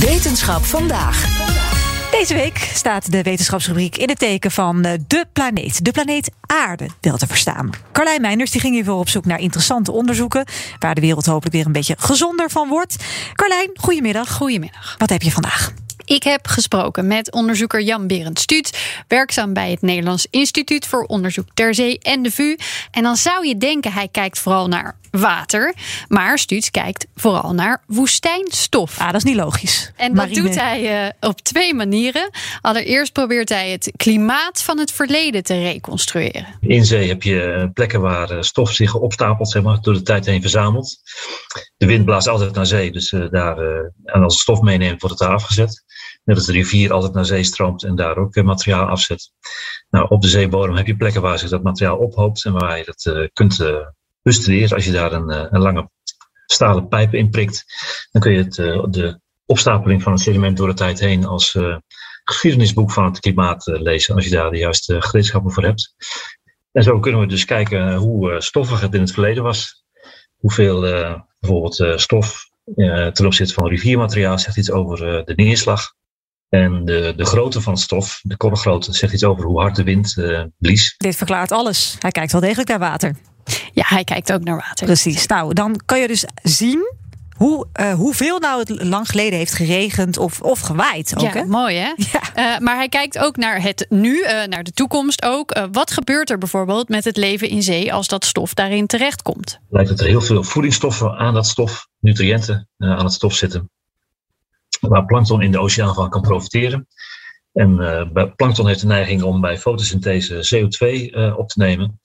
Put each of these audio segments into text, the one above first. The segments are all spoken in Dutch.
Wetenschap vandaag. Deze week staat de wetenschapsrubriek in het teken van eh, de planeet. De planeet Aarde, wel te verstaan. Carlijn Meinders die ging hiervoor op zoek naar interessante onderzoeken... waar de wereld hopelijk weer een beetje gezonder van wordt. Carlijn, goedemiddag. Goedemiddag. Wat heb je vandaag? Ik heb gesproken met onderzoeker Jan Berend Stuut, werkzaam bij het Nederlands Instituut voor Onderzoek ter Zee en de VU. En dan zou je denken hij kijkt vooral naar water, maar Stuut kijkt vooral naar woestijnstof. Ah, dat is niet logisch. En dat doet hij uh, op twee manieren. Allereerst probeert hij het klimaat van het verleden te reconstrueren. In zee heb je plekken waar stof zich opstapelt, zeg maar, door de tijd heen verzamelt. De wind blaast altijd naar zee, dus uh, daar, uh, en als het stof meeneemt, wordt het daar afgezet. Net als de rivier altijd naar zee stroomt en daar ook materiaal afzet. Nou, op de zeebodem heb je plekken waar zich dat materiaal ophoopt en waar je dat kunt bestuderen. Als je daar een, een lange stalen pijp in prikt, dan kun je het, de opstapeling van het sediment door de tijd heen als geschiedenisboek van het klimaat lezen. Als je daar de juiste gereedschappen voor hebt. En zo kunnen we dus kijken hoe stoffig het in het verleden was. Hoeveel bijvoorbeeld stof ten opzichte van riviermateriaal zegt iets over de neerslag. En de, de grootte van het stof, de korrelgrootte, zegt iets over hoe hard de wind blies. Dit verklaart alles. Hij kijkt wel degelijk naar water. Ja, hij kijkt ook naar water. Precies. Nou, dan kan je dus zien hoe, uh, hoeveel nou het lang geleden heeft geregend of, of gewaaid. Ook, ja, hè? mooi hè? Ja. Uh, maar hij kijkt ook naar het nu, uh, naar de toekomst ook. wat gebeurt er bijvoorbeeld met het leven in zee als dat stof daarin terechtkomt? Lijkt dat er heel veel voedingsstoffen aan dat stof, nutriënten aan het stof zitten. Waar plankton in de oceaan van kan profiteren. En plankton heeft de neiging om bij fotosynthese CO2 op te nemen.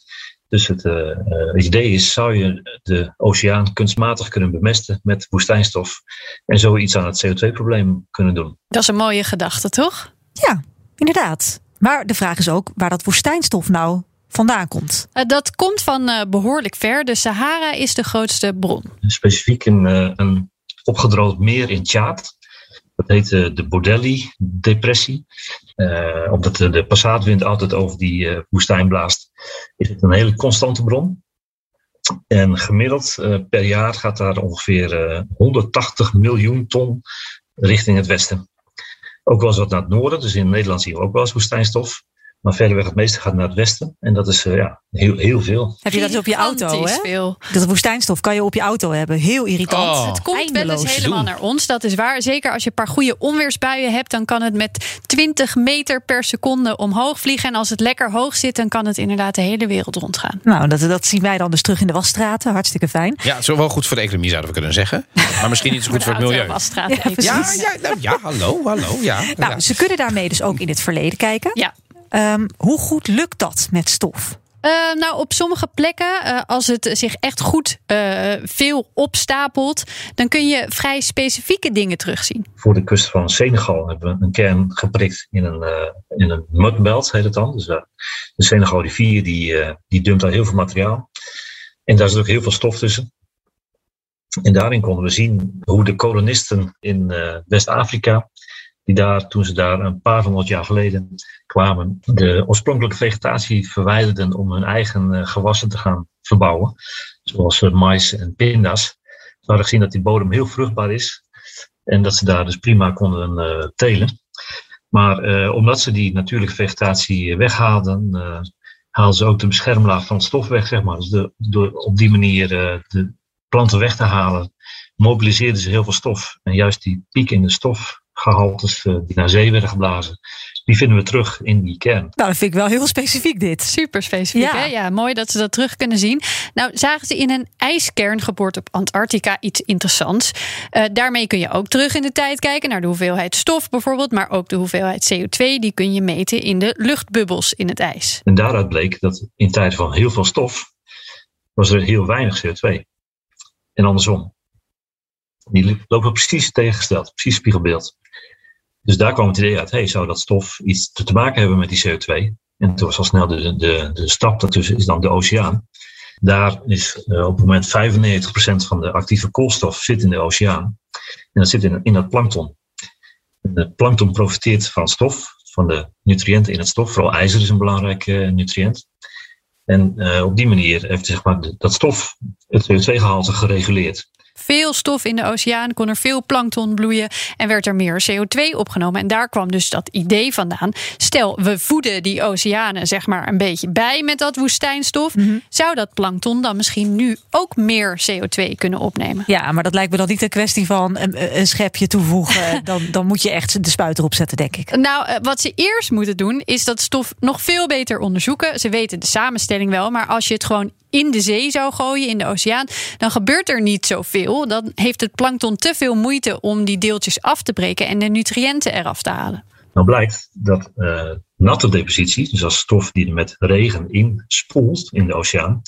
Dus het, uh, het, idee is, zou je de oceaan kunstmatig kunnen bemesten met woestijnstof en zo iets aan het CO2-probleem kunnen doen. Dat is een mooie gedachte, toch? Ja, inderdaad. Maar de vraag is ook waar dat woestijnstof nou vandaan komt. Uh, dat komt van uh, behoorlijk ver. De Sahara is de grootste bron. Specifiek een, een opgedroogd meer in Tjaad. Dat heet de Bordelli-depressie. Uh, omdat de, passaatwind altijd over die uh, woestijn blaast, is het een hele constante bron. En gemiddeld per jaar gaat daar ongeveer 180 miljoen ton richting het westen. Ook wel eens wat naar het noorden, dus in Nederland zien we ook wel eens woestijnstof. Maar verderweg het meeste gaat naar het westen. En dat is ja, heel, heel veel. Heb je dat op je auto? Hè? Veel. Dat woestijnstof kan je op je auto hebben. Heel irritant. Oh. Het komt Eindeloos. wel eens helemaal naar ons. Dat is waar. Zeker als je een paar goede onweersbuien hebt. Dan kan het met 20 meter per seconde omhoog vliegen. En als het lekker hoog zit. Dan kan het inderdaad de hele wereld rondgaan. Nou, dat, dat zien wij dan dus terug in de wasstraten. Hartstikke fijn. Ja, zo wel goed voor de economie zouden we kunnen zeggen. Maar misschien niet zo goed voor, voor het milieu. Ja, ja, ja, nou, ja, hallo, hallo. Ja, nou, ja. ze kunnen daarmee dus ook in het verleden kijken. Ja. Um, hoe goed lukt dat met stof? Uh, nou, op sommige plekken, uh, als het zich echt goed uh, veel opstapelt, dan kun je vrij specifieke dingen terugzien. Voor de kust van Senegal hebben we een kern geprikt in een, in een mudbelt, heet het dan. Dus de Senegal rivier die, die dumpt daar heel veel materiaal. En daar zit ook heel veel stof tussen. En daarin konden we zien hoe de kolonisten in West-Afrika die daar, toen ze daar een paar honderd jaar geleden kwamen, de oorspronkelijke vegetatie verwijderden om hun eigen uh, gewassen te gaan verbouwen. Zoals uh, mais en pinda's. Ze hadden gezien dat die bodem heel vruchtbaar is en dat ze daar dus prima konden uh, telen. Maar omdat ze die natuurlijke vegetatie weghaalden, haalden ze ook de beschermlaag van het stof weg, zeg maar. Dus door op die manier de planten weg te halen, mobiliseerden ze heel veel stof. En juist die piek in de stof gehaltes die naar zee werden geblazen. Die vinden we terug in die kern. Nou, dat vind ik wel heel specifiek dit. Super specifiek, ja. hè? Ja, mooi dat ze dat terug kunnen zien. Nou, zagen ze in een ijskern geboord op Antarctica iets interessants. Uh, daarmee kun je ook terug in de tijd kijken naar de hoeveelheid stof bijvoorbeeld, maar ook de hoeveelheid CO2 die kun je meten in de luchtbubbels in het ijs. En daaruit bleek dat in tijden van heel veel stof was er heel weinig CO2. En andersom. Die lopen precies tegengesteld, precies spiegelbeeld. Dus daar kwam het idee uit, hey, zou dat stof iets te maken hebben met die CO2? En toen was al snel de, de, de stap daartussen is dan de oceaan. Daar is uh, op het moment 95% van de actieve koolstof zit in de oceaan. En dat zit in, in dat plankton. De plankton profiteert van stof, van de nutriënten in het stof. Vooral ijzer is een belangrijke uh, nutriënt. En uh, op die manier heeft zeg maar, dat stof het CO2-gehalte gereguleerd veel stof in de oceaan, kon er veel plankton bloeien en werd er meer CO2 opgenomen. En daar kwam dus dat idee vandaan. Stel, we voeden die oceanen zeg maar een beetje bij met dat woestijnstof. Mm -hmm. Zou dat plankton dan misschien nu ook meer CO2 kunnen opnemen? Ja, maar dat lijkt me dan niet een kwestie van een, een schepje toevoegen. dan, dan moet je echt de spuit erop zetten, denk ik. Nou, wat ze eerst moeten doen, is dat stof nog veel beter onderzoeken. Ze weten de samenstelling wel, maar als je het gewoon in de zee zou gooien, in de oceaan, dan gebeurt er niet zoveel. Dan heeft het plankton te veel moeite om die deeltjes af te breken en de nutriënten eraf te halen. Nou blijkt dat uh, natte depositie, dus als stof die er met regen inspoelt in de oceaan,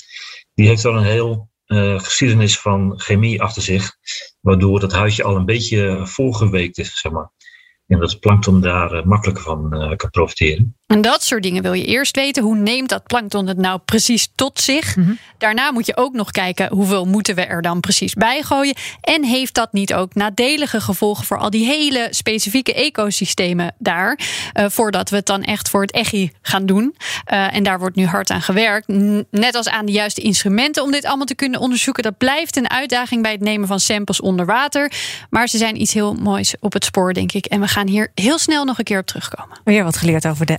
die heeft wel een heel uh, geschiedenis van chemie achter zich, waardoor dat huidje al een beetje volgeweekt is, zeg maar. En dat het plankton daar uh, makkelijker van kan profiteren. En dat soort dingen wil je eerst weten. Hoe neemt dat plankton het nou precies tot zich? Mm -hmm. Daarna moet je ook nog kijken hoeveel moeten we er dan precies bij gooien. En heeft dat niet ook nadelige gevolgen voor al die hele specifieke ecosystemen daar? Uh, voordat we het dan echt voor het echi gaan doen. en daar wordt nu hard aan gewerkt. Net als aan de juiste instrumenten om dit allemaal te kunnen onderzoeken. Dat blijft een uitdaging bij het nemen van samples onder water. Maar ze zijn iets heel moois op het spoor, denk ik. En we gaan hier heel snel nog een keer op terugkomen. Weer wat geleerd over de